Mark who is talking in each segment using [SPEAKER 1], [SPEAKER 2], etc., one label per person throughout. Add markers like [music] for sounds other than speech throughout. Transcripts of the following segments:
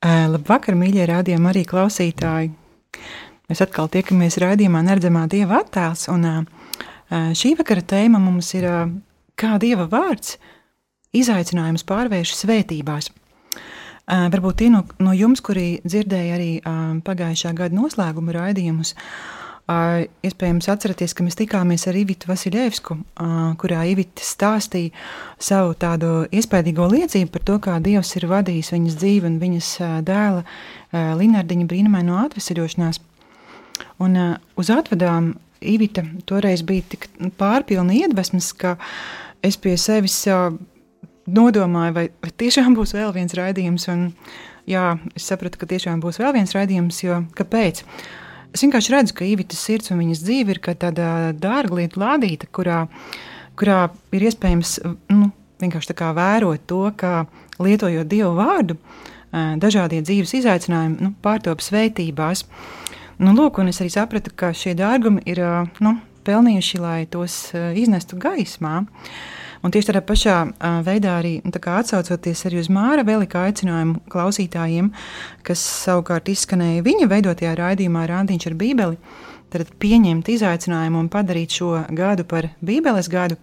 [SPEAKER 1] Labvakar, mīļie rādījumi, arī klausītāji! Mēs atkal tiekamies raidījumā Neredzamā dieva attēls, un šī vakara tēma mums ir kā dieva vārds izaicinājums pārvērš svētībās. Varbūt tie no, no jums, kuri dzirdēja arī pagājušā gada noslēguma raidījumus, iespējams atceraties, ka mēs tikāmies ar Ivitu Vasiljevsku, kurā Ivita stāstīja savu tādu iespaidīgo liecību par to, kā Dievs ir vadījis viņas dzīvi un viņas dēla Linardiņa brīnumaino atvesaļošanās. Un uz atvadām Ivita toreiz bija tik pārpilna iedvesmas, ka es pie sevis nodomāju, vai, vai tiešām būs vēl viens raidījums. Un, jā, es sapratu, ka tiešām būs vēl viens raidījums, jo kāpēc? Es vienkārši redzu, ka īvitas sirds un viņas dzīve ir tāda dārglietu lādīta, kurā, kurā ir iespējams nu, vienkārši vērot to, kā lietojot dievu vārdu, dažādie dzīves izaicinājumi nu, pārtop svētībās. Nu, lūk, es arī sapratu, ka šie dārgumi ir nu, pelnījuši, lai tos iznestu gaismā. Uh, Un tieši tādā pašā veidā arī nu, atsaucoties arī uz Māra Velika aicinājumu klausītājiem, kas savukārt izskanēja viņa veidotajā raidījumā Rāndiņš ar Bībeli, tad pieņemt izaicinājumu un padarīt šo gadu par Bībeles gadu.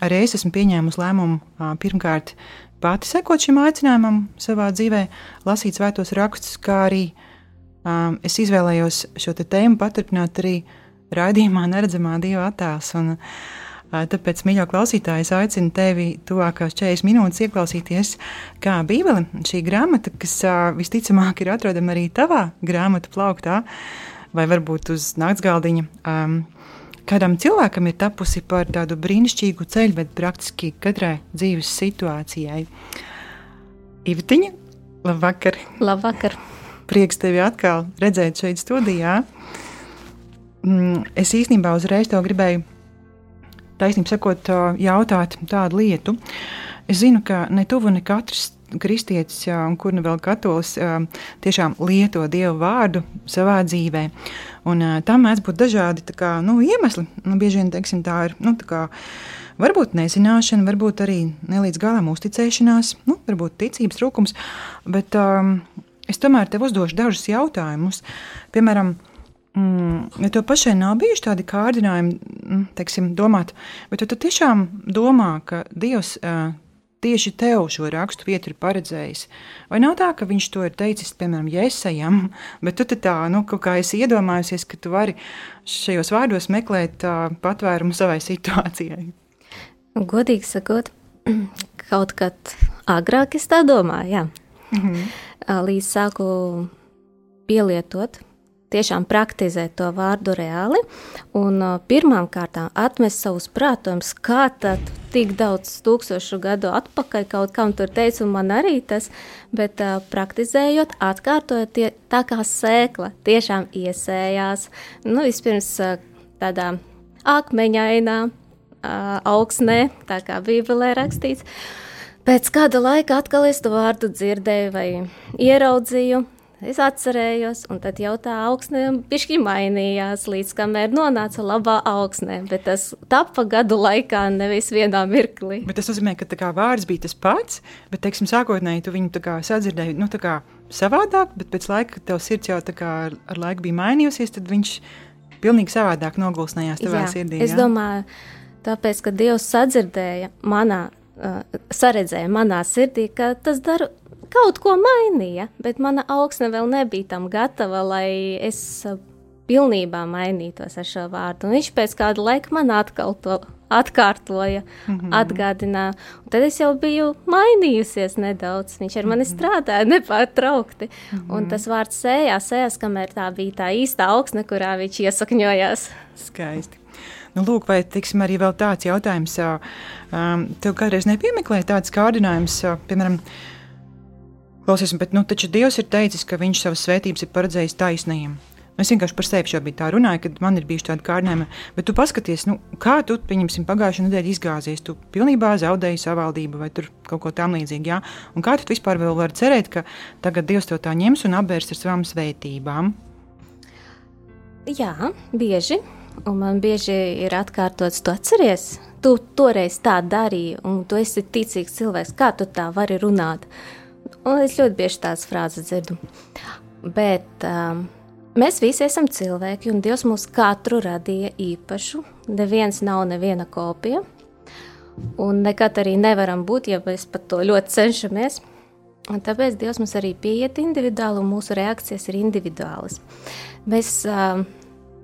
[SPEAKER 1] Arī es esmu pieņēmusi lēmumu pirmkārt pati sekot šim aicinājumam savā dzīvē, lasīt svētos rakstus, kā arī um, es izvēlējos šo tēmu paturpināt arī raidījumā Neredzamā Dieva attēls. Un, Tāpēc, mīļo klausītāji, es aicinu tevi tuvākās 40 minūtes ieklausīties, kā Bībele, šī grāmata, kas visticamāk ir atrodama arī tavā grāmatu plauktā, vai varbūt uz naktsgaldiņa. Um, kādam cilvēkam ir tapusi par tādu brīnišķīgu ceļu, bet praktiski katrai dzīves situācijai. Ivetiņa, labvakar!
[SPEAKER 2] Labvakar!
[SPEAKER 1] Prieks tevi atkal redzēt šeit studijā. Mm, es īstenībā uzreiz to gribēju taisnība sakot, jautāt tādu lietu. Es zinu, ka ne tuvu ne katrs kristietis, un kur nu vēl katolis, tiešām lieto dievu vārdu savā dzīvē. Un, tam mēdz būt dažādi kā, nu, iemesli. Nu, bieži vien teiksim, tā ir nu, tā kā, varbūt nezināšana, varbūt arī nelīdz galam uzticēšanās, nu, varbūt ticības trūkums. Bet um, es tomēr tev uzdošu dažus jautājumus. Piemēram, ja tev pašai nav bijuši tādi kārdinājumi, mm, teiksim, domāt, bet tu, tiešām domā, ka Dievs tieši tev šo rakstu vietu ir paredzējis. Vai nav tā, ka viņš to ir teicis, piemēram, Jēzusam, [laughs] bet tu tā, nu, kā esi iedomājusies, ka tu vari šajos vārdos meklēt uh, patvērumu savai situācijai?
[SPEAKER 2] Godīgi sakot, [clears throat] kaut kad agrāk es tā domāju, jā. Mm -hmm. Līdz sāku pielietot tiešām praktizēt to vārdu reāli un uh, pirmām kārtām atmest savus prātojumus, kā tad tik daudz tūkstošu gadu atpakaļ kaut kam tur teica, un man arī tas, bet uh, praktizējot, atkārtojot tie, tā kā sēkla tiešām iesējās, nu, vispirms uh, tādā akmeņainā uh, augsnē, tā kā bībelē rakstīts, Pēc kāda laika atkal es to vārdu dzirdēju vai ieraudzīju, Es atcerējos, un tad jau tā augsne pišķi mainījās, līdz kamēr nonāca labā augsnē, bet tas tapa gadu laikā, nevis vienā mirklī.
[SPEAKER 1] Bet tas nozīmē, ka kā, vārds bija tas pats, bet, teiksim, sākotnēji tu viņu kā, sadzirdēji, nu, tā kā savādāk, bet pēc laika, kad tev sirds jau tā kā ar, laiku bija mainījusies, tad viņš pilnīgi savādāk nogulsnējās tavā jā, sirdī.
[SPEAKER 2] Es jā? domāju, tāpēc, ka Dievs sadzirdēja manā, uh, saredzēja manā sirdī, ka tas dara kaut ko mainīja, bet mana augsne vēl nebija tam gatava, lai es uh, pilnībā mainītos ar šo vārdu. Un viņš pēc kāda laika man atkal to atkārtoja, mm -hmm. atgādināja. Un tad es jau biju mainījusies nedaudz. Viņš ar mani -hmm. strādāja nepārtraukti. Mm -hmm. Un tas vārds sējās, sējās, kamēr tā bija tā īsta augsne, kurā viņš iesakņojās.
[SPEAKER 1] Skaisti. Nu, lūk, vai tiksim, arī tāds jautājums, um, tev kādreiz nepiemeklēja tāds kārdinājums, piemēram, Klausies, bet nu, taču Dievs ir teicis, ka Viņš savas svētības ir paredzējis taisnajiem. Nu, es vienkārši par sevi šobrīd tā runāju, kad man ir bijuši tādi kārdinājumi. Bet tu paskaties, nu, kā tu, pieņemsim, pagājušā nedēļa izgāzies. Tu pilnībā zaudēji savaldību vai kaut ko tamlīdzīgu. Ja? Un kā tu vispār vēl vari cerēt, ka tagad Dievs to tā ņems un apbērs ar savām svētībām?
[SPEAKER 2] Jā, bieži. Un man bieži ir atkārtots, tu atceries, tu toreiz tā darīji, un tu esi ticīgs cilvēks. Kā tu tā vari runāt? Un es ļoti bieži tādas frāzes dzirdu. Bet um, mēs visi esam cilvēki, un Dievs mūs katru radīja īpašu. Neviens nav neviena kopija. Un nekad arī nevaram būt, ja mēs pat to ļoti cenšamies. Un tāpēc Dievs mums arī pieiet individuāli, un mūsu reakcijas ir individuālas. Mēs, uh,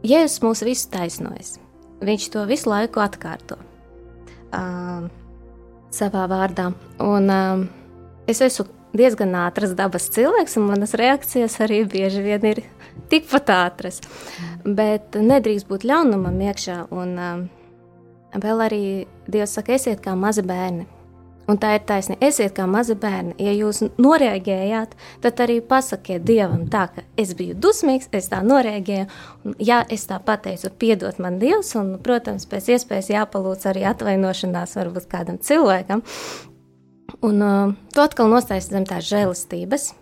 [SPEAKER 2] Jēzus mūs visus taisnojas. Viņš to visu laiku atkārto uh, savā vārdā. Un, uh, es esmu diezgan ātras dabas cilvēks, un manas reakcijas arī bieži vien ir tikpat ātras. Bet nedrīkst būt ļaunumam iekšā, un um, vēl arī Dievs saka, esiet kā mazi bērni. Un tā ir taisnība. Esiet kā mazi bērni. Ja jūs noreaģējāt, tad arī pasakiet Dievam, tā, ka es biju dusmīgs, es tā noreaģēju. Un, ja es tā pateicu, piedod man Dievs, un, protams, pēc iespējas jāpalūdz arī atvainošanās varbūt kādam cilvēkam, Un uh, to atkal nostājas zem tās žēlastības.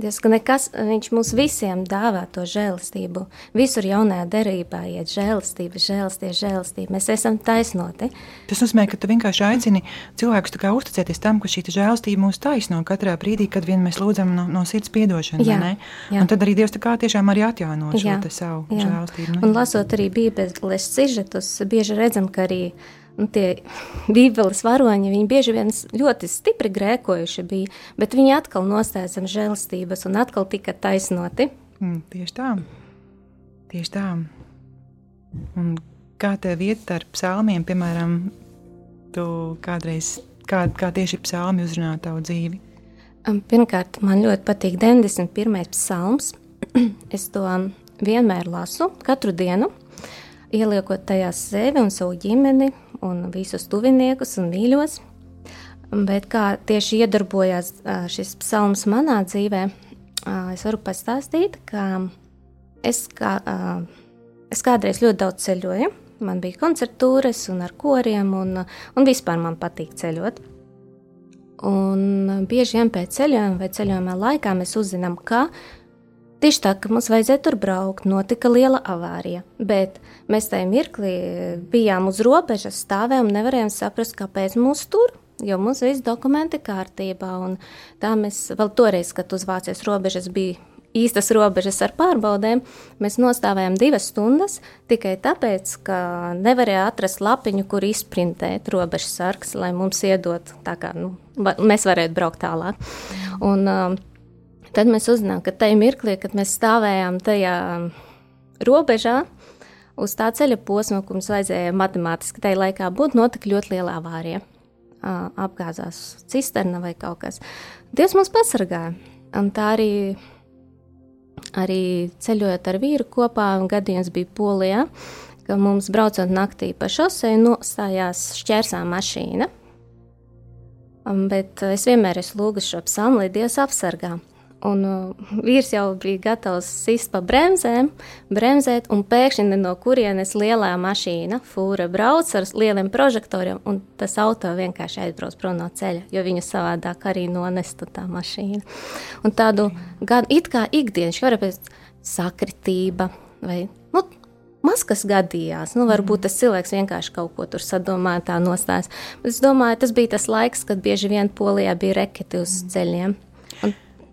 [SPEAKER 2] Dievs, ka nekas, viņš mums visiem dāvā to žēlastību. Visur jaunajā derībā iet žēlastība, žēlastība, žēlastība. Mēs esam taisnoti.
[SPEAKER 1] Tas nozīmē, ka tu vienkārši aicini cilvēkus uzticēties tam, ka šī žēlastība mūs taisno katrā brīdī, kad vien mēs lūdzam no, no sirds piedošanu. Jā, jā. Un tad arī Dievs tiešām arī atjauno šo savu jā. žēlastību.
[SPEAKER 2] Nu, un lasot arī Bībeles sižetus, bieži redzam, ka arī nu, tie bībeles varoņi, viņi bieži vien ļoti stipri grēkojuši bija, bet viņi atkal nostāja zem žēlastības un atkal tika taisnoti.
[SPEAKER 1] Mm, tieši tā. Tieši tā. Un kā tev iet ar psalmiem, piemēram, tu kādreiz, kā, kā tieši psalmi uzrunā tavu dzīvi?
[SPEAKER 2] Pirmkārt, man ļoti patīk 91. psalms. [clears throat] es to vienmēr lasu, katru dienu, ieliekot tajā sevi un savu ģimeni, un visus tuviniekus un mīļos. Bet kā tieši iedarbojās šis psalms manā dzīvē, es varu pastāstīt, ka es, kā, es kādreiz ļoti daudz ceļoju. Man bija koncertūras un ar koriem, un, un vispār man patīk ceļot. Un bieži vien pēc ceļojuma vai ceļojuma laikā mēs uzzinām, ka Tieši tā, ka mums vajadzēja tur braukt, notika liela avārija. Bet mēs tajā mirklī bijām uz robežas, stāvējām un nevarējām saprast, kāpēc mūs tur. Jo mums viss dokumenti kārtībā, un tā mēs vēl toreiz, kad uz Vācijas robežas bija īstas robežas ar pārbaudēm, mēs nostājām divas stundas tikai tāpēc, ka nevarēja atrast lapiņu, kur izprintēt robežas sargs, lai mums iedot, tā kā nu, mēs varētu braukt tālāk. Un, uh, Tad mēs uzzinājām, ka tajā mirklī, kad mēs stāvējām tajā robežā, uz tā ceļa posma, kur mums vajadzēja matemātiski tajā laikā būt, notika ļoti liela avārija. Apgāzās cisterna vai kaut kas. Dievs mums pasargāja. Un tā arī, arī ceļojot ar vīru kopā, gadījums bija Polijā, ka mums braucot naktī pa šosei nostājās šķērsā mašīna. Bet es vienmēr esmu lūgusi šo psalmu, lai Dievs apsargā. Un uh, vīrs jau bija gatavs sist pa bremzēm, bremzēt, un pēkšņi no kurienes lielā mašīna, fūra brauc ar lieliem prožektoriem, un tas auto vienkārši aizbrauc prom no ceļa, jo viņu savādāk arī nonestu tā mašīna. Un tādu gan it kā ikdienas, varbūt sakritība vai, nu, maz kas gadījās. Nu, varbūt tas cilvēks vienkārši kaut ko tur sadomāja, tā nostājas. Bet es domāju, tas bija tas laiks, kad bieži vien Polijā bija reketi uz ceļiem.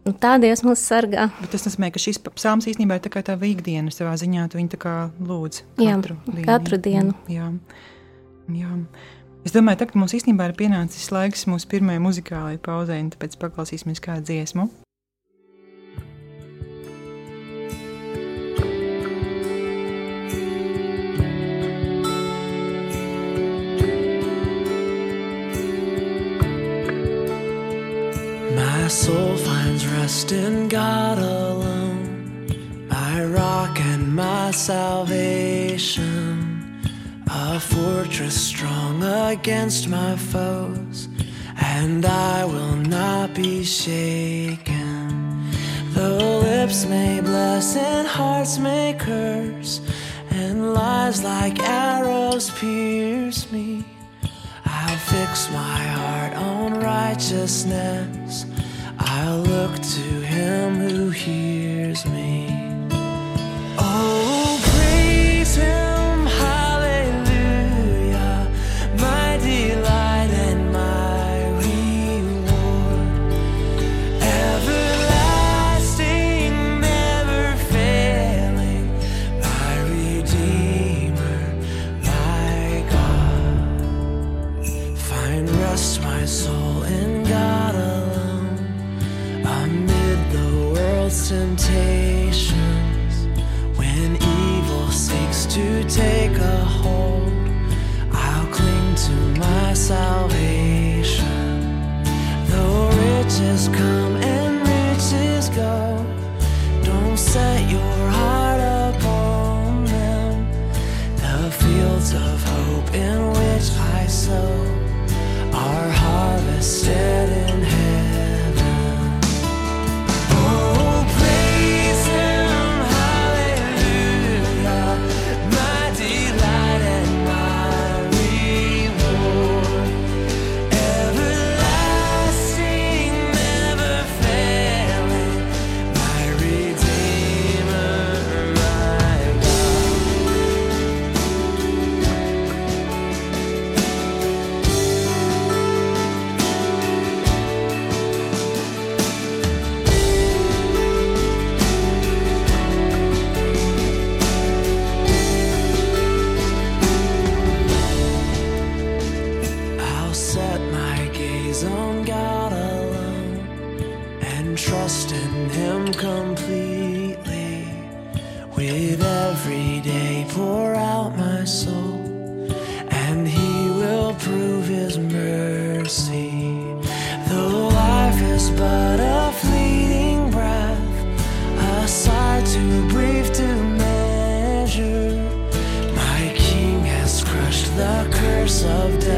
[SPEAKER 2] Un tā Dievs mūs sargā.
[SPEAKER 1] Bet tas nozīmē, ka šis psalms īstenībā ir tā kā tā ikdiena savā ziņā. Tā kā lūdz
[SPEAKER 2] katru, jā, dienu. katru dienu.
[SPEAKER 1] Jā, jā. Es domāju, ka mums īstenībā ir pienācis laiks mūsu pirmajai muzikālajai pauzei, un tāpēc paklausīsimies kādu dziesmu. My soul finds rest in God alone, my rock and my salvation, a fortress strong against my foes.
[SPEAKER 3] and I will not be shaken. Though lips may bless and hearts may curse, and lies like arrows pierce me, I'll fix my heart on righteousness. I'll look to him who hears me. Oh, praise him, of death,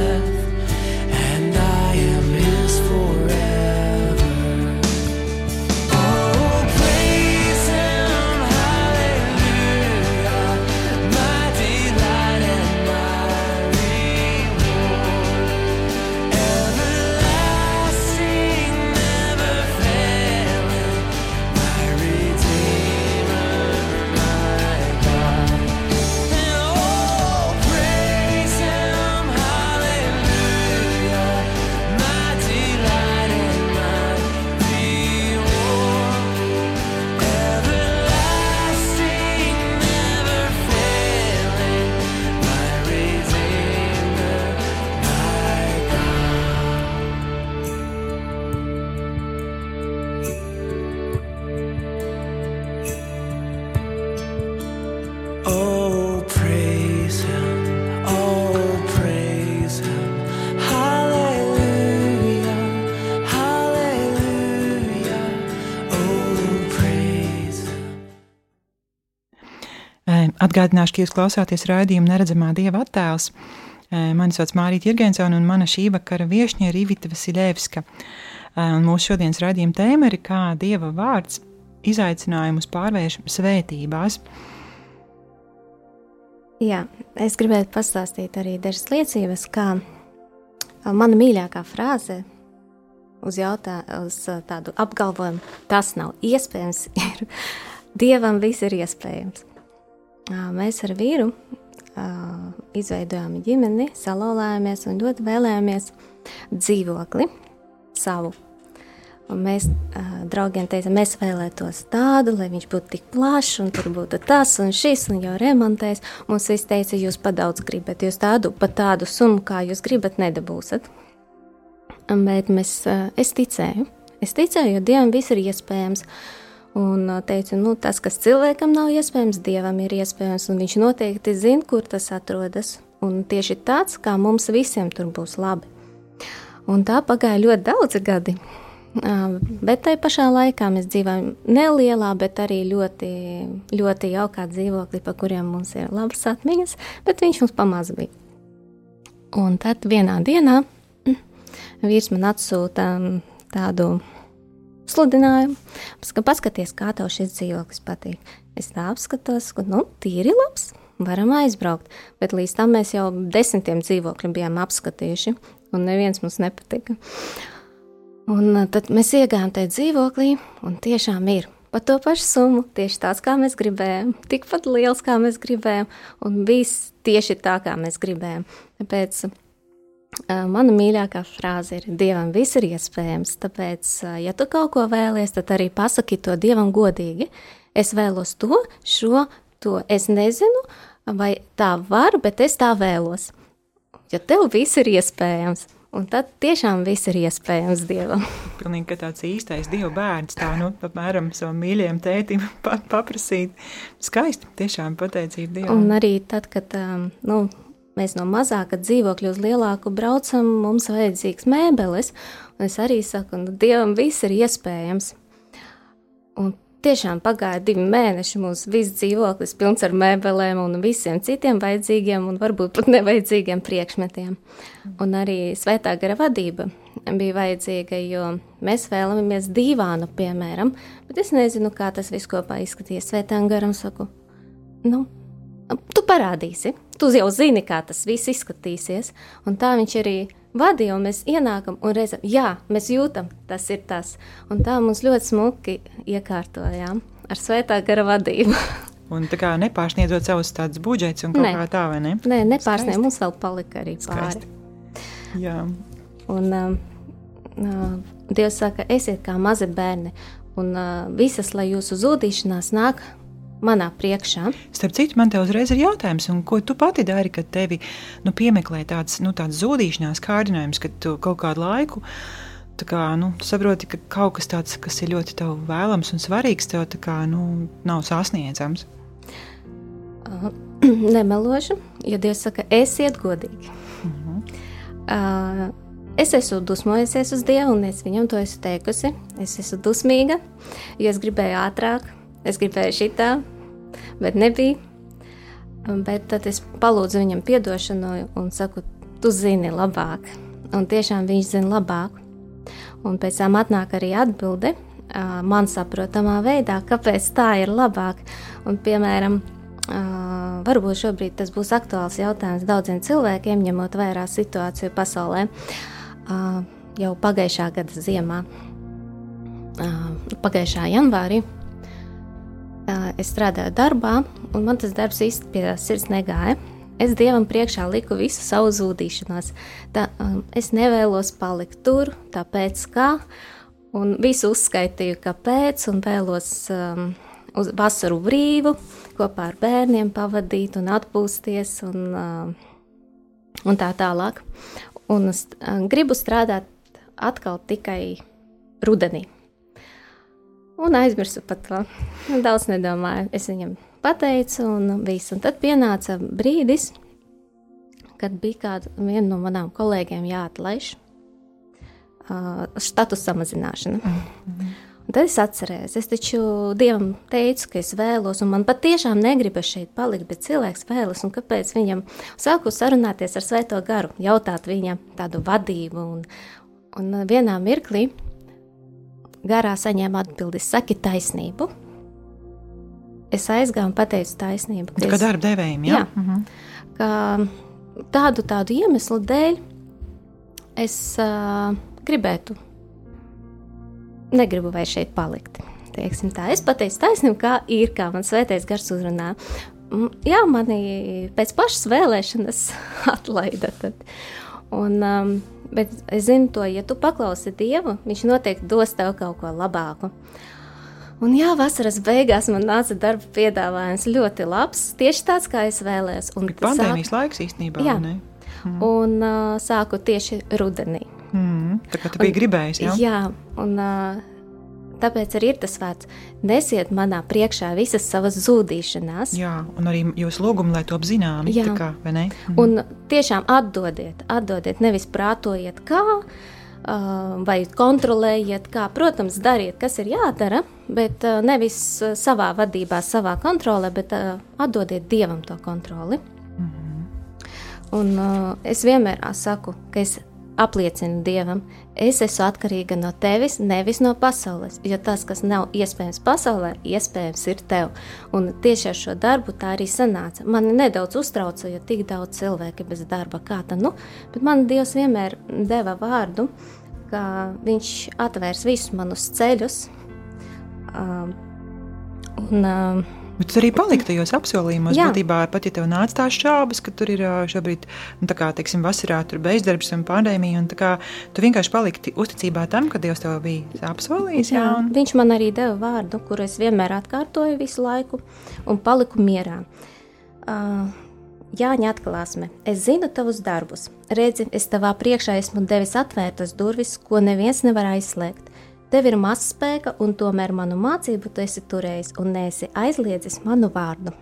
[SPEAKER 1] Atgādināšu, ka jūs klausāties raidījuma Neredzamā Dieva attēls. Mani sauc Mārija Jurgensona un mana šī vakara viešņa ir Rivita Vasiljevska. Un mūsu šodienas raidījuma tēma ir kā Dieva vārds izaicinājumus pārvērš svētībās.
[SPEAKER 2] Jā, es gribētu pastāstīt arī dažas liecības, kā mana mīļākā frāze uz, jautā, uz tādu apgalvojumu, tas nav iespējams, [laughs] ir Dievam viss ir iespējams. Mēs ar vīru izveidojām ģimeni, salauzāmies un ļoti vēlējāmies dzīvokli savu. Un mēs uh, draugiem teicām, mēs vēlētos tādu, lai viņš būtu tik plašs, un tur būtu tas un šis, un jau remontēs. Mums viss teica, jūs pa daudz gribat, jūs tādu, pa tādu summu, kā jūs gribat, nedabūsiet. Un, Bet mēs, uh, es ticēju, es ticēju, jo Dievam viss ir iespējams. Un teicu, nu, tas, kas cilvēkam nav iespējams, Dievam ir iespējams, un viņš noteikti zina, kur tas atrodas. Un tieši tāds, kā mums visiem tur būs labi. Un tā pagāja ļoti daudzi gadi. Bet tajā pašā laikā mēs dzīvojam nelielā, bet arī ļoti, ļoti jaukā dzīvoklī, pa kuriem mums ir labas atmiņas, bet viņš mums pamaz bija. Un tad vienā dienā [clears throat] vīrs man atsūta tādu sludinājumu, ka paskaties, kā tev šis dzīvoklis patīk. Es tā apskatos, ka, nu, tīri labs, varam aizbraukt, bet līdz tam mēs jau desmitiem dzīvokļiem bijām apskatījuši, un neviens mums nepatika. Un uh, tad mēs iegājām tajā dzīvoklī, un tiešām ir par to pašu summu, tieši tāds, kā mēs gribējām, tikpat liels, kā mēs gribējām, un viss tieši tā, kā mēs gribējām. Tāpēc mana mīļākā frāze ir: Dievam viss ir iespējams. Tāpēc, ja tu kaut ko vēlies, tad arī pasaki to Dievam godīgi. Es vēlos to, šo, to. Es nezinu, vai tā var, bet es tā vēlos. Jo tev viss ir iespējams. Un tad tiešām viss ir iespējams Dievam. [laughs]
[SPEAKER 1] Pilnīgi tāds īstais Dieva bērns, tā nu, apmēram savam mīļajam tētim pat paprasīt. Skaisti, tiešām pateicība Dievam.
[SPEAKER 2] Un arī tad, kad nu, mēs no mazāka dzīvokļa uz lielāku braucam, mums vajadzīgs mēbeles. Un es arī saku, nu, Dievam viss ir iespējams. Un Tiešām pagāja divi mēneši, mūsu viss dzīvoklis pilns ar mēbelēm un visiem citiem vajadzīgiem un varbūt pat nevajadzīgiem priekšmetiem. Un arī svētā gara vadība bija vajadzīga, jo mēs vēlamies divānu, piemēram, bet es nezinu, kā tas viss kopā izskatīs. Svētām garam saku, nu, tu parādīsi, tu jau zini, kā tas viss izskatīsies, un tā viņš arī vadīja, un mēs ienākam un redzam, jā, mēs jūtam, tas ir tas. Un tā mums ļoti smuki iekārtojām ar svētā gara vadību. [laughs]
[SPEAKER 1] Un tā kā nepārsniedzot savus tādus budžetus un kaut
[SPEAKER 2] Nē.
[SPEAKER 1] kā tā, vai ne?
[SPEAKER 2] Nē, nepārsniedz, mums vēl palika arī pāri.
[SPEAKER 1] Skaisti. Jā.
[SPEAKER 2] Un um, uh, Dievs saka, esiet kā mazi bērni, un uh, visas, lai jūsu zudīšanās nāk manā priekšā.
[SPEAKER 1] Starp citu, man te uzreiz ir jautājums, ko tu pati dari, kad tevi nu, piemeklē tāds, nu, tāds zudīšanās kārdinājums, kad tu kaut kādu laiku. Tā kā, nu, saproti, ka kaut kas tāds, kas ir ļoti tev vēlams un svarīgs, tev kā, nu, nav sasniedzams.
[SPEAKER 2] Uh, [clears throat] nemelošu, jo Dievs saka, esiet godīgi. Uh, es esmu dusmojusies uz Dievu, un es viņam to esmu teikusi. Es esmu dusmīga, jo es gribēju ātrāk, es gribēju šitā, bet nebija. Bet tad es palūdzu viņam atdošanu un saku, tu zini labāk. Un tiešām viņš zina labāk. Un pēc tam atnāk arī atbilde man saprotamā veidā, kāpēc tā ir labāk. Un, piemēram, varbūt šobrīd tas būs aktuāls jautājums daudziem cilvēkiem, ņemot vērā situāciju pasaulē. Jau pagājušā gada ziemā, pagājušā janvārī, es strādāju darbā, un man tas darbs īsti pie sirds negāja. Es dievam priekšā liku visu savu zudīšanos. Tā, es nevēlos palikt tur, tāpēc kā. Un visu uzskaitīju, kāpēc, un vēlos um, uz vasaru brīvu, kopā ar bērniem pavadīt un atpūsties, un, um, un tā tālāk. Un es um, gribu strādāt atkal tikai rudenī. Un aizmirsu par to. Daudz nedomāju. Es viņam pateicu, un viss. Un tad pienāca brīdis, kad bija kāda no manām kolēģiem jāatlaiž uh, status samazināšana. Un tad es atcerējos, es taču Dievam teicu, ka es vēlos, un man patiešām negribas šeit palikt, bet cilvēks vēlas, un kāpēc viņam sāku sarunāties ar Svēto garu, jautāt viņam tādu vadību, un, un vienā mirklī garā saņēma atbildi, saki taisnību. Es aizgāju un pateicu taisnību.
[SPEAKER 1] Tā kā
[SPEAKER 2] es-
[SPEAKER 1] darba devējiem, jā?
[SPEAKER 2] Jā.
[SPEAKER 1] Mhm.
[SPEAKER 2] ka tādu, tādu iemeslu dēļ es uh, gribētu, negribu vairs šeit palikt. Teiksim tā. Es pateicu taisnību, kā ir, kā man svētais gars uzrunā. Jā, mani pēc pašas vēlēšanas [laughs] atlaida. Tad. Un, um, bet es zinu to, ja tu paklausi Dievu, viņš noteikti dos tev kaut ko labāku. Un jā, vasaras beigās man nāca darba piedāvājums ļoti labs, tieši tāds, kā es vēlējos. Un
[SPEAKER 1] Bet pandēmijas laiks īstenībā,
[SPEAKER 2] Jā.
[SPEAKER 1] ne?
[SPEAKER 2] Un uh, sāku tieši rudenī.
[SPEAKER 1] Mm. Tā kā tu biji gribējis, jā?
[SPEAKER 2] Jā, un uh, tāpēc arī ir tas vārds. Nesiet manā priekšā visas savas zudīšanās.
[SPEAKER 1] Jā, un arī jūsu lūgumu, lai to apzināmi,
[SPEAKER 2] Jā.
[SPEAKER 1] kā, vai ne? Mhm.
[SPEAKER 2] Un tiešām atdodiet, atdodiet, nevis prātojiet, kā vai kontrolējiet, kā. Protams, dariet, kas ir jādara, bet nevis savā vadībā, savā kontrolē, bet atdodiet dievam to kontroli. Un uh, es vienmēr saku, ka es apliecinu Dievam, es esmu atkarīga no tevis, nevis no pasaules. Jo tas, kas nav iespējams pasaulē, iespējams ir tev. Un tieši ar šo darbu tā arī sanāca. Man nedaudz uztrauca, jo tik daudz cilvēku bez darba, kā tā nu, bet man Dievs vienmēr deva vārdu, ka Viņš atvērs visus manus ceļus. Um, un, um,
[SPEAKER 3] Bet tu arī paliki tajos apsolījumos. Jā. Būtībā pat ja tev nāca tās šaubas, ka tur ir šobrīd, nu, tā kā, teiksim, vasarā tur bezdarbs un pandēmija, un tā kā tu vienkārši paliki uzticībā tam, ka Dievs tev bija apsolījis. Jā,
[SPEAKER 2] jā un... viņš man arī deva vārdu, kuru es vienmēr atkārtoju visu laiku, un paliku mierā. Uh, Jāņa atklāsme, es zinu tavus darbus. Redzi, es tavā priekšā esmu devis atvērtas durvis, ko neviens nevar aizslēgt. Tev ir maz spēka, un tomēr manu mācību tu esi turējis un neesi aizliedzis manu vārdu.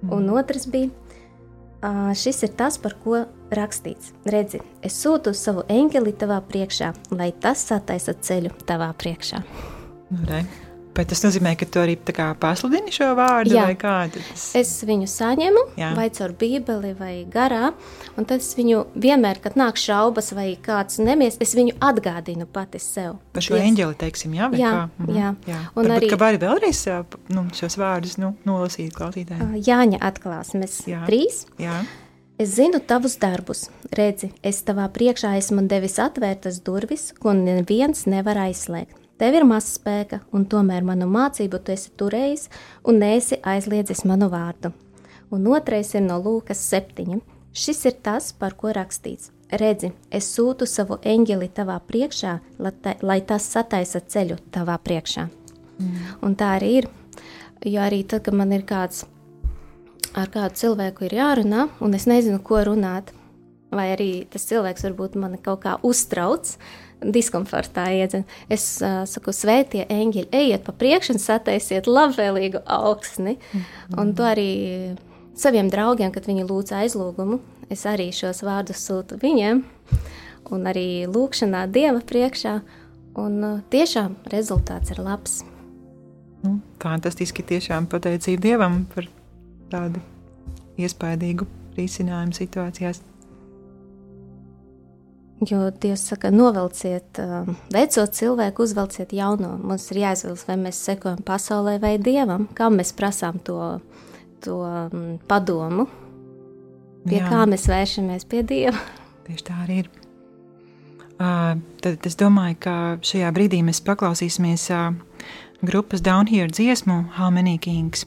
[SPEAKER 2] Mm. Un otrs bija, šis ir tas, par ko rakstīts. Redzi, es sūtu savu eņģeli tavā priekšā, lai tas sataisa ceļu tavā priekšā.
[SPEAKER 3] Nu, re. Bet tas nozīmē, ka tu arī pasludini šo vārdu, Jā. vai kādu? Tas...
[SPEAKER 2] Es viņu saņemu, Jā. vai caur Bībeli, vai garā. Un tad es viņu vienmēr, kad nāk šaubas, vai kāds nemies, es viņu atgādinu pati sev.
[SPEAKER 3] Par šo eņģeli, teiksim, jā,
[SPEAKER 2] jā,
[SPEAKER 3] kā?
[SPEAKER 2] jā.
[SPEAKER 3] jā. Un Varbūt, arī, ka vari vēlreiz nu, šos vārdus nu, nolasīt klausītājiem.
[SPEAKER 2] Jāņa atklāsmes jā. trīs. Jā. Es zinu tavus darbus, redzi, es tavā priekšā esmu devis atvērtas durvis, ko neviens nevar aizslēgt. Tev ir maz spēka, un tomēr manu mācību tu esi turējis un neesi aizliedzis manu vārdu. Un otrais ir no Lūkas 7. Šis ir tas, par ko rakstīts. Redzi, es sūtu savu eņģeli tavā priekšā, lai, ta, lai tas sataisa ceļu tavā priekšā. Mm. Un tā arī ir. Jo arī tad, kad man ir kāds ar kādu cilvēku ir jārunā, un es nezinu, ko runāt, vai arī tas cilvēks varbūt mani kaut kā uztrauc, diskomfortā iedzen. Es uh, saku, svētie eņģeļi, ejiet pa priekšu un sataisiet labvēlīgu augsni. Mm -hmm. Un to arī saviem draugiem, kad viņi lūdz aizlūgumu, es arī šos vārdus sūtu viņiem. Un arī lūkšanā Dieva priekšā. Un uh, tiešām rezultāts ir labs.
[SPEAKER 3] Nu, fantastiski tiešām pateicība Dievam par tādu iespaidīgu risinājumu situācijās.
[SPEAKER 2] Jo Dievs saka, novelciet uh, veco cilvēku, uzvelciet jauno. Mums ir jāizvēlas, vai mēs sekojam pasaulē vai dievam, kam mēs prasām to, to um, padomu, pie Jā. kā mēs vēršamies pie dieva. [laughs]
[SPEAKER 3] Tieši tā arī ir. Uh, tad es domāju, ka šajā brīdī mēs paklausīsimies uh, grupas Down Here dziesmu How Many Kings.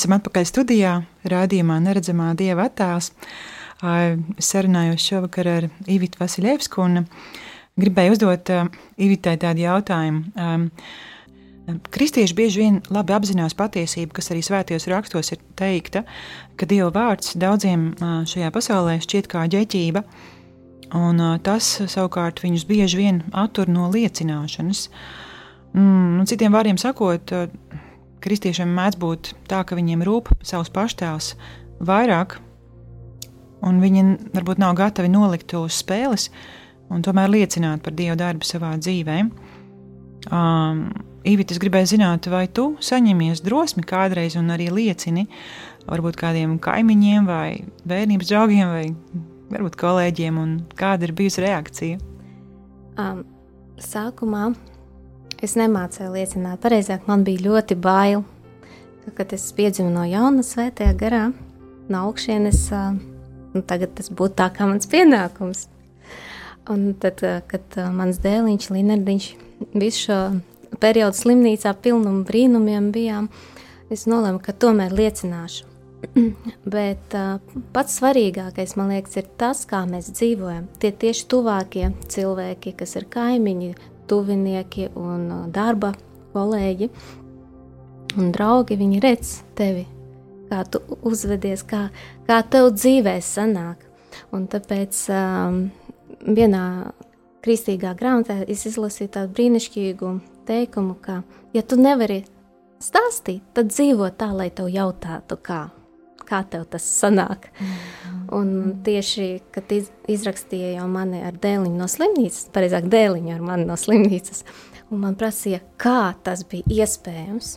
[SPEAKER 1] Esam atpakaļ studijā, rādījumā Neredzamā Dieva attēls. Es sarunājos šovakar ar Ivitu Vasiljevsku un gribēju uzdot Ivitai tādu jautājumu. Kristieši bieži vien labi apzinās patiesību, kas arī svētajos rakstos ir teikta, ka Dieva vārds daudziem šajā pasaulē šķiet kā ģeķība, un tas savukārt viņus bieži vien attur no liecināšanas. Mm, citiem vārdiem sakot, kristiešiem mēdz būt tā, ka viņiem rūp savs paštēls vairāk, un viņi varbūt nav gatavi nolikt to uz spēles un tomēr liecināt par Dieva darbu savā dzīvē. Um, Īvīt, es gribēju zināt, vai tu saņemies drosmi kādreiz un arī liecini varbūt kādiem kaimiņiem vai bērnības draugiem vai varbūt kolēģiem, un kāda ir bijusi reakcija?
[SPEAKER 2] Um, sākumā Es nemācīju liecināt, pareizāk man bija ļoti bail. Kad es piedzimu no jauna svētajā garā, no augšienes, nu, tagad tas būtu tā kā mans pienākums. Un tad, kad mans dēliņš, Linardiņš, visu šo periodu slimnīcā pilnumu brīnumiem bijām, es nolēmu, ka tomēr liecināšu. [clears throat] Bet uh, pats svarīgākais, man liekas, ir tas, kā mēs dzīvojam. Tie tieši tuvākie cilvēki, kas ir kaimiņi, tuvinieki un uh, darba kolēģi un draugi, viņi redz tevi, kā tu uzvedies, kā, kā tev dzīvē sanāk. Un tāpēc um, vienā kristīgā grāmatā es izlasīju tādu brīnišķīgu teikumu, ka, ja tu nevari stāstīt, tad dzīvo tā, lai tev jautātu, kā, kā tev tas sanāk. Mm. Un tieši, kad iz, izrakstīja jau mani ar dēliņu no slimnīcas, pareizāk dēliņu ar mani no slimnīcas, un man prasīja, kā tas bija iespējams.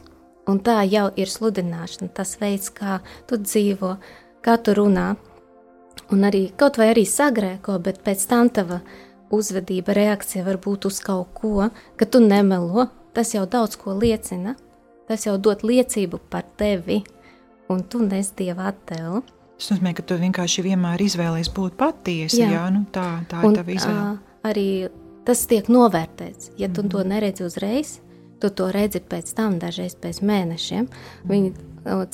[SPEAKER 2] Un tā jau ir sludināšana, tas veids, kā tu dzīvo, kā tu runā, un arī kaut vai arī sagrēko, bet pēc tam tava uzvedība, reakcija var būt uz kaut ko, ka tu nemelo, tas jau daudz ko liecina, tas jau dod liecību par tevi, un tu nes Dieva attēlu.
[SPEAKER 1] Tas nozīmē, ka tu vienkārši vienmēr izvēlējies būt patiesi. Jā, jā nu tā, tā un, ir tava izvēle. Uh,
[SPEAKER 2] arī tas tiek novērtēts. Ja tu mm. to mhm. neredzi uzreiz, tu to redzi pēc tam, dažreiz pēc mēnešiem. Viņi,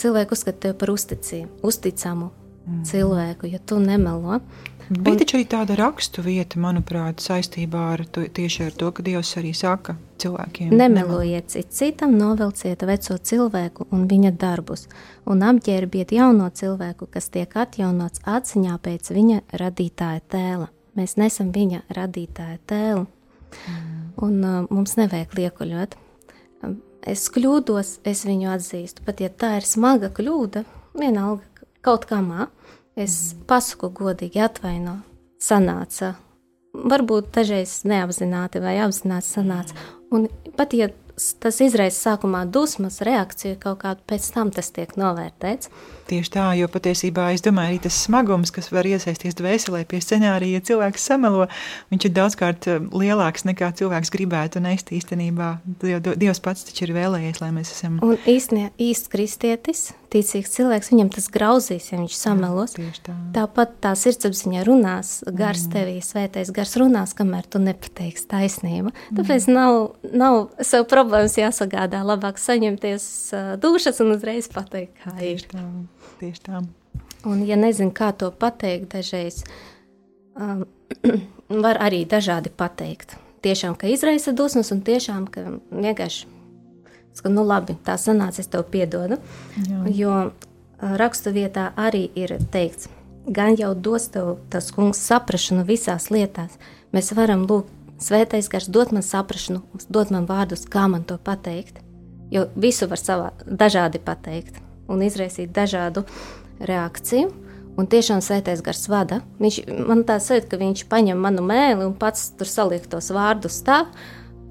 [SPEAKER 2] cilvēki uzskata par uzticību, uzticamu mm. cilvēku, ja tu nemelo.
[SPEAKER 1] Bija un, taču arī tāda rakstu vieta, manuprāt, saistībā ar to, tieši ar to, ka Dievs arī saka cilvēkiem:
[SPEAKER 2] Nemelojiet cit citam, novelciet veco cilvēku un viņa darbus, un apģērbiet jauno cilvēku, kas tiek atjaunots atziņā pēc viņa radītāja tēla. Mēs nesam viņa radītāja tēlu, mm. un uh, mums nevajag liekuļot. Um, es kļūdos, es viņu atzīstu, pat ja tā ir smaga kļūda, vienalga kaut kā mākslinieks Es pasaku godīgi, atvaino, sanāca. Varbūt dažreiz neapzināti vai apzināti sanāca. Un pat ja tas izraisa sākumā dusmas, reakciju kaut kādu, pēc tam tas tiek novērtēts.
[SPEAKER 1] Tieši tā, jo patiesībā es domāju, arī tas smagums, kas var iesaisties dvēselē pie scenārija, ja cilvēks samelo, viņš ir daudzkārt eh, lielāks nekā cilvēks gribētu nest īstenībā. Dievs pats taču ir vēlējies, lai mēs esam.
[SPEAKER 2] Un īstenībā īsts kristietis, ticīgs cilvēks, viņam tas grauzīs, ja viņš samelos. Jā, tā. Tāpat tā sirdsapziņa runās, gars mm. tevī, svētais gars runās, kamēr tu nepateiksi taisnību. Tāpēc mm. nav, nav sev problēmas jāsagādā, labāk saņemties uh, dušas un uzreiz pateikt, kā ir.
[SPEAKER 1] Tā. Tieši tā.
[SPEAKER 2] Un, ja nezinu, kā to pateikt, dažreiz um, [clears throat] var arī dažādi pateikt. Tiešām, ka izraisa dusmas, un tiešām, ka vienkārši, ka, nu, labi, tā sanāca, es tev piedodu. Jā. Jo rakstu vietā arī ir teikts, gan jau dos tev tas kungs saprašanu visās lietās. Mēs varam lūgt, svētais gars dot man saprašanu, dot man vārdus, kā man to pateikt. Jo visu var savā dažādi pateikt un izraisīt dažādu reakciju. Un tiešām svētais gars vada. Viņš, man tā sajūta, ka viņš paņem manu mēli un pats tur saliek tos vārdus tā,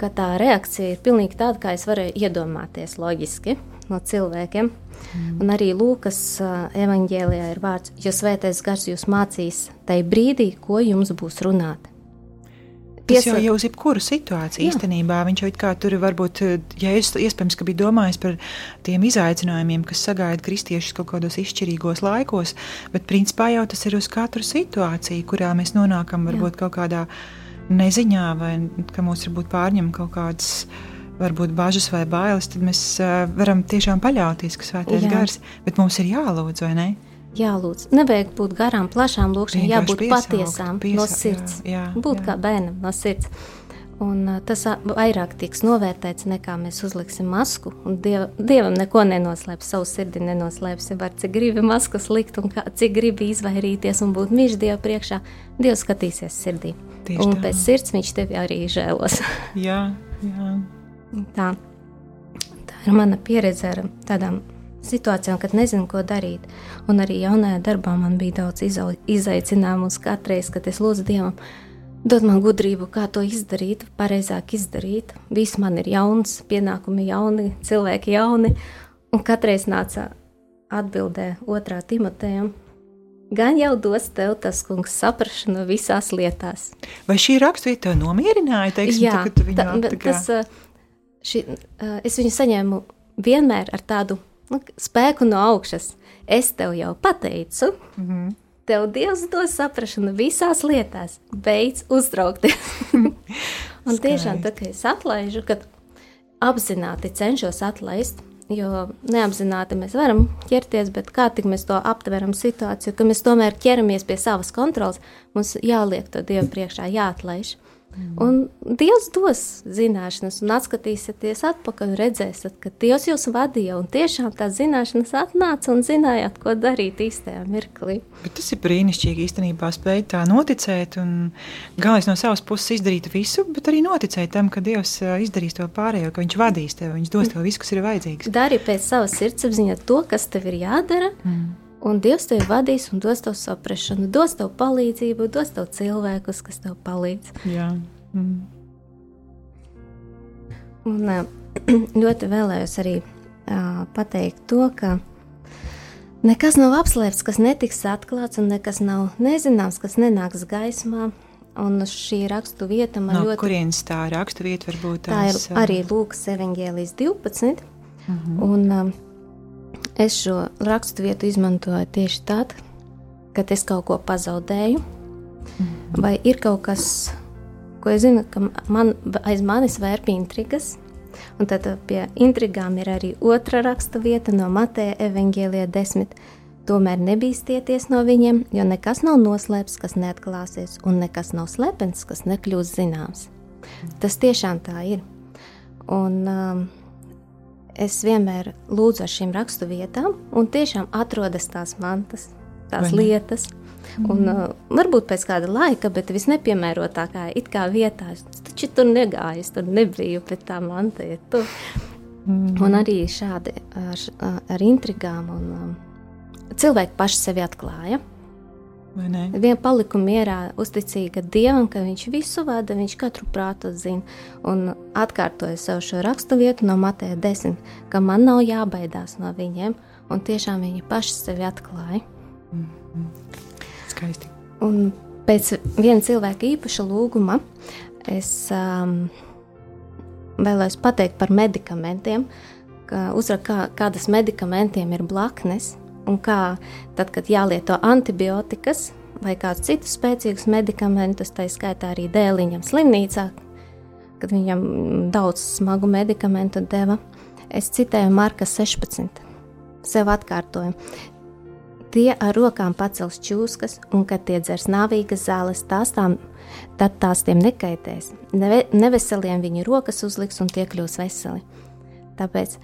[SPEAKER 2] ka tā reakcija ir pilnīgi tāda, kā es varēju iedomāties loģiski no cilvēkiem. Mm. Un arī Lūkas evanģēlijā ir vārds, jo svētais gars jūs mācīs tajā brīdī, ko jums būs runāt.
[SPEAKER 1] Tas jau ir uz jebkuru situāciju Jā. īstenībā. Viņš jau kā tur varbūt, ja es iespējams, ka bija domājis par tiem izaicinājumiem, kas sagaida kristiešus kaut kādos izšķirīgos laikos, bet principā jau tas ir uz katru situāciju, kurā mēs nonākam varbūt Jā. kaut kādā neziņā vai ka mūs varbūt pārņem kaut kādas varbūt bažas vai bailes, tad mēs uh, varam tiešām paļauties, ka svētais gars, bet mums ir jālūdz, vai ne?
[SPEAKER 2] Jālūdz. Nevajag būt garām, plašām lūkšanām, jābūt
[SPEAKER 1] piesaukt,
[SPEAKER 2] patiesām,
[SPEAKER 1] piesa-
[SPEAKER 2] no sirds.
[SPEAKER 1] jā, jā,
[SPEAKER 2] būt
[SPEAKER 1] jā.
[SPEAKER 2] kā bērnam no sirds. Un, tas vairāk tiks novērtēts, nekā mēs uzliksim masku. Un Dieva, dievam neko nenoslēpj, savu sirdi nenoslēpsim. Var cik gribi maskas likt, un kā, cik gribi izvairīties un būt mīļš Dieva priekšā. Dievs skatīsies sirdī.
[SPEAKER 1] Tieši
[SPEAKER 2] un
[SPEAKER 1] tā.
[SPEAKER 2] pēc sirds viņš tevi arī žēlos.
[SPEAKER 1] Jā, jā.
[SPEAKER 2] tā, tā ir mana pieredze ar tādām situācijām, kad nezinu, ko darīt. Un arī jaunajā darbā man bija daudz izaicinājumu katru reizi, kad es lūdzu Dievam. Dod man gudrību, kā to izdarīt, pareizāk izdarīt. Viss man ir jauns, pienākumi jauni, cilvēki jauni. Un katreiz nāca atbildē otrā Timotejam. Gan jau dos tev tas kungs saprašanu visās lietās.
[SPEAKER 1] Vai šī raksturība tev nomierināja? Teiksim,
[SPEAKER 2] Jā,
[SPEAKER 1] tā, tā, tā kā...
[SPEAKER 2] tas, ā, es viņu saņēmu vienmēr ar tādu nu, spēku no augšas. Es tev jau pateicu, mm. -hmm. tev Dievs dos saprašanu visās lietās. Beidz uztraukties. [laughs] Un tiešām tā, ka es atlaižu, kad apzināti cenšos atlaist. Jo neapzināti mēs varam ķerties, bet kā tik mēs to aptveram situāciju, ka mēs tomēr ķeramies pie savas kontrolas, mums jāliek to Dievu priekšā, jāatlaiž. Un Dievs dos zināšanas, un atskatīsieties atpakaļ, un redzēsiet, ka Dievs jūs vadīja, un tiešām tās zināšanas atnāca un zinājāt, ko darīt īstajā mirklī.
[SPEAKER 1] Bet tas ir brīnišķīgi īstenībā spēt tā noticēt un galvenais no savas puses izdarīt visu, bet arī noticēt tam, ka Dievs izdarīs to pārējo, ka Viņš vadīs tevi, Viņš dos tev visu, kas ir vajadzīgs.
[SPEAKER 2] Dari pēc savas sirdsapziņas to, kas tev ir jādara, mm. Un Dievs tevi vadīs un dos tev saprāšanu, dos tev palīdzību, dos tev cilvēkus, kas tev palīdz.
[SPEAKER 1] Jā. Mm.
[SPEAKER 2] Un, [clears throat] ļoti vēlējos arī uh, pateikt to, ka nekas nav apslēpts, kas netiks atklāts, un nekas nav nezināms, kas nenāks gaismā. Un šī rakstu vieta man
[SPEAKER 1] No
[SPEAKER 2] ļoti
[SPEAKER 1] kurienes tā rakstu vieta var būt?
[SPEAKER 2] Tā ir arī Lūkas evanģēlijas 12.
[SPEAKER 1] Mhm.
[SPEAKER 2] Mm -hmm. Un um, es šo rakstu vietu izmantoju tieši tad, kad es kaut ko pazaudēju, -hmm. vai ir kaut kas, ko es zinu, ka man aiz manis vērpja intrigas. Un tad pie intrigām ir arī otra raksta vieta no Mateja evanģēlijā 10. Tomēr nebīsties no viņiem, jo nekas nav noslēpts, kas neatklāsies, un nekas nav slepens, kas nekļūs zināms. Tas tiešām tā ir. Un, um, es vienmēr lūdzu ar šīm raksturvietām, un tiešām atrodas tās mantas, tās
[SPEAKER 1] Vai
[SPEAKER 2] lietas. Un, uh, varbūt pēc kāda laika, bet visnepiemērotākā it kā vietā. Es taču tur negāju, es tur nebiju, bet tā manta ir tur. Mm. Un arī šādi ar, ar intrigām. Un, um, cilvēki paši sevi atklāja.
[SPEAKER 1] vai
[SPEAKER 2] Viena palika mierā, uzticīga Dievam, ka Viņš visu vada, Viņš katru prātu zina. Un atkārtoja sev šo raksturvietu no Mateja 10, ka man nav jābaidās no viņiem, un tiešām viņi paši sevi atklāja.
[SPEAKER 1] Skaisti.
[SPEAKER 2] Un pēc viena cilvēka īpaša lūguma es um, vēlējos pateikt par medikamentiem, ka uzrakst, kā, kādas medikamentiem ir blaknes, un kā tad, kad jālieto antibiotikas vai kādus citus spēcīgus medikamentus, tā skaitā arī dēliņam slimnīcā, kad viņam daudz smagu medikamentu deva. Es citēju Marka 16. Sev atkārtoju. Tie ar rokām pacels čūskas, un kad tie dzers nāvīgas zāles, tās tām, tad tās tiem nekaitēs. Neve, neveseliem viņi rokas uzliks, un tie kļūs veseli. Tāpēc,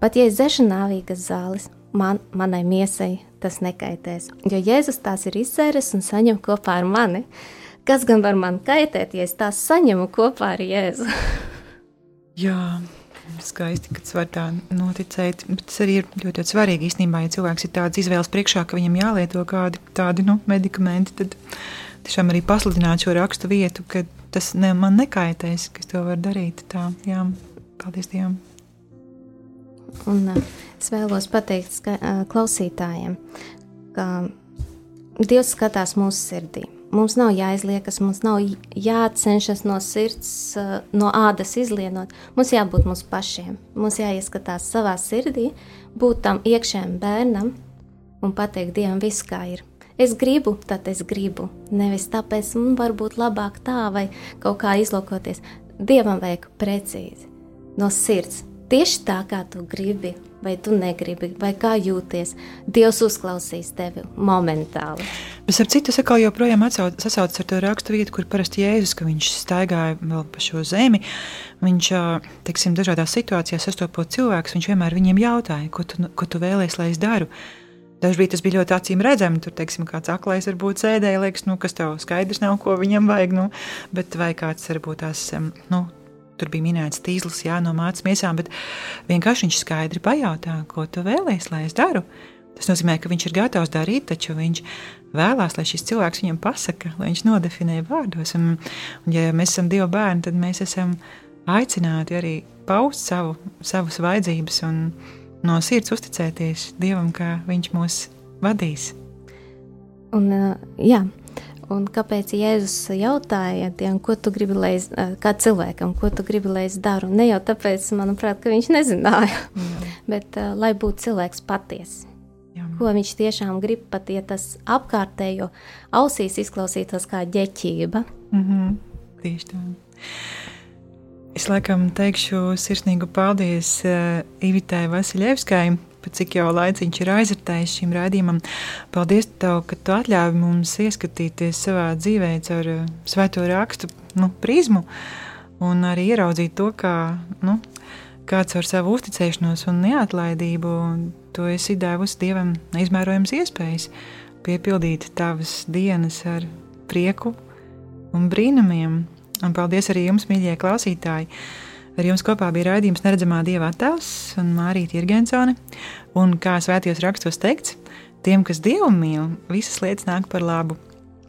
[SPEAKER 2] pat ja es dzeršu nāvīgas zāles, man, manai miesai tas nekaitēs. Jo Jēzus tās ir izcēris un saņem kopā ar mani. Kas gan var man kaitēt, ja es tās saņemu kopā ar Jēzu? [laughs]
[SPEAKER 1] Jā, skaisti, ka tas var tā noticēt. Bet tas arī ir ļoti, ļoti svarīgi īstenībā, ja cilvēks ir tāds izvēles priekšā, ka viņam jālieto kādi tādi nu, medikamenti, tad tiešām arī pasludināt šo rakstu vietu, ka tas ne, man nekaitēs, ka es to varu darīt. Tā, jā, paldies Dievam.
[SPEAKER 2] Un es vēlos pateikt ska, klausītājiem, ka Dievs skatās mūsu sirdī. Mums nav jāizliekas, mums nav jācenšas no sirds, no ādas izlienot. Mums jābūt mums pašiem. Mums jāieskatās savā sirdī, būt tam iekšējam bērnam un pateikt Dievam visu, kā ir. Es gribu, tad es gribu. Nevis tāpēc, man varbūt labāk tā vai kaut kā izlūkoties. Dievam vajag precīzi. no sirds. Tieši tā, kā tu gribi, vai tu negribi, vai kā jūties. Dievs uzklausīs tevi momentāli.
[SPEAKER 1] Bet ar citu sakau, joprojām sasaucas ar to rakstu vietu, kur parasti Jēzus, ka viņš staigāja vēl pa šo zemi. Viņš, teiksim, dažādās situācijās sastopot cilvēkus, viņš vienmēr viņiem jautāja, ko tu, ko tu vēlēsies, lai es daru. Dažkārt tas bija ļoti acīm redzami. Tur, teiksim, kāds aklais varbūt sēdēja, liekas, nu, kas tev skaidrs nav, ko viņam vajag. Nu, bet vai kāds varbūt tās, nu, tur bija minēts tīzlis, jā, no mācības miesām, bet vienkārši viņš skaidri pajautā, ko tu vēlēsies, lai es daru. Tas nozīmē, ka viņš ir gatavs darīt, taču viņš vēlās, lai šis cilvēks viņam pasaka, lai viņš nodefinē vārdos. Un, un ja mēs esam Dieva bērni, tad mēs esam aicināti arī paust savu, savas vajadzības un no sirds uzticēties Dievam, kā Viņš mūs vadīs.
[SPEAKER 2] Un, jā, un kāpēc Jēzus jautāja tiem, ko tu gribi, lai es, kā cilvēkam, ko tu gribi, lai es daru? Ne jau tāpēc, manuprāt, ka viņš nezināja, jā. bet uh, lai būtu cilvēks patiesa ko viņš tiešām grib, pat ja tas apkārtējo ausīs izklausītos kā ģeķība.
[SPEAKER 1] Mm -hmm. Tieši tā. Es laikam teikšu sirsnīgu paldies uh, Ivitai Vasiljevskai, par cik jau laiciņš ir aizritējis šim raidījumam. Paldies tev, ka tu atļāvi mums ieskatīties savā dzīvē caur uh, svēto rakstu nu, prizmu un arī ieraudzīt to, kā, nu, kāds ar savu uzticēšanos un neatlaidību Tu esi devusi Dievam neizmērojams iespējas piepildīt tavas dienas ar prieku un brīnumiem. Un paldies arī jums, mīļie klausītāji! Ar jums kopā bija raidījums Neredzamā Dieva attēls un Mārīta Irgensone. Un kā svētījos rakstos teikts, tiem, kas Dievu mīl, visas lietas nāk par labu,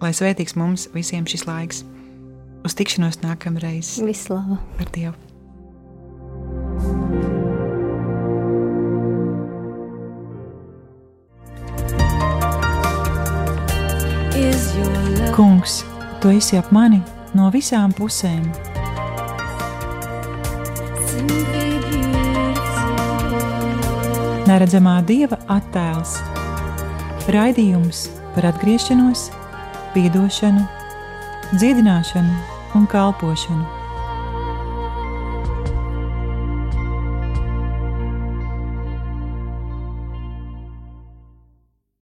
[SPEAKER 1] lai svētīgs mums visiem šis laiks. Uz tikšanos nākamreiz!
[SPEAKER 2] Vislava!
[SPEAKER 1] Ar Dievu! Kungs, tu esi ap mani no visām pusēm. Neredzamā dieva attēls, raidījums par atgriešanos, piedošanu, dziedināšanu un kalpošanu.